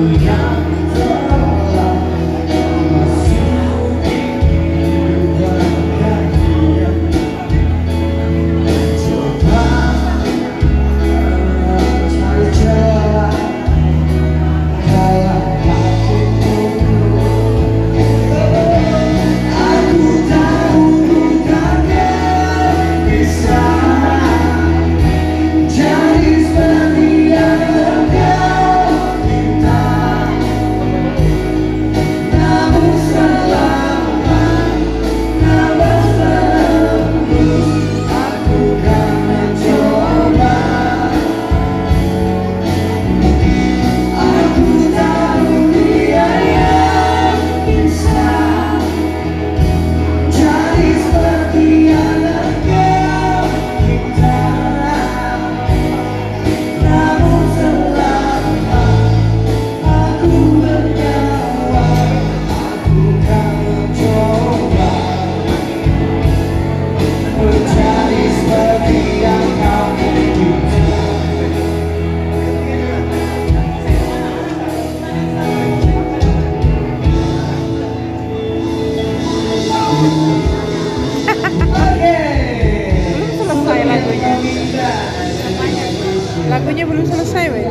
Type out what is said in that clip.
young to lagunya belum selesai weh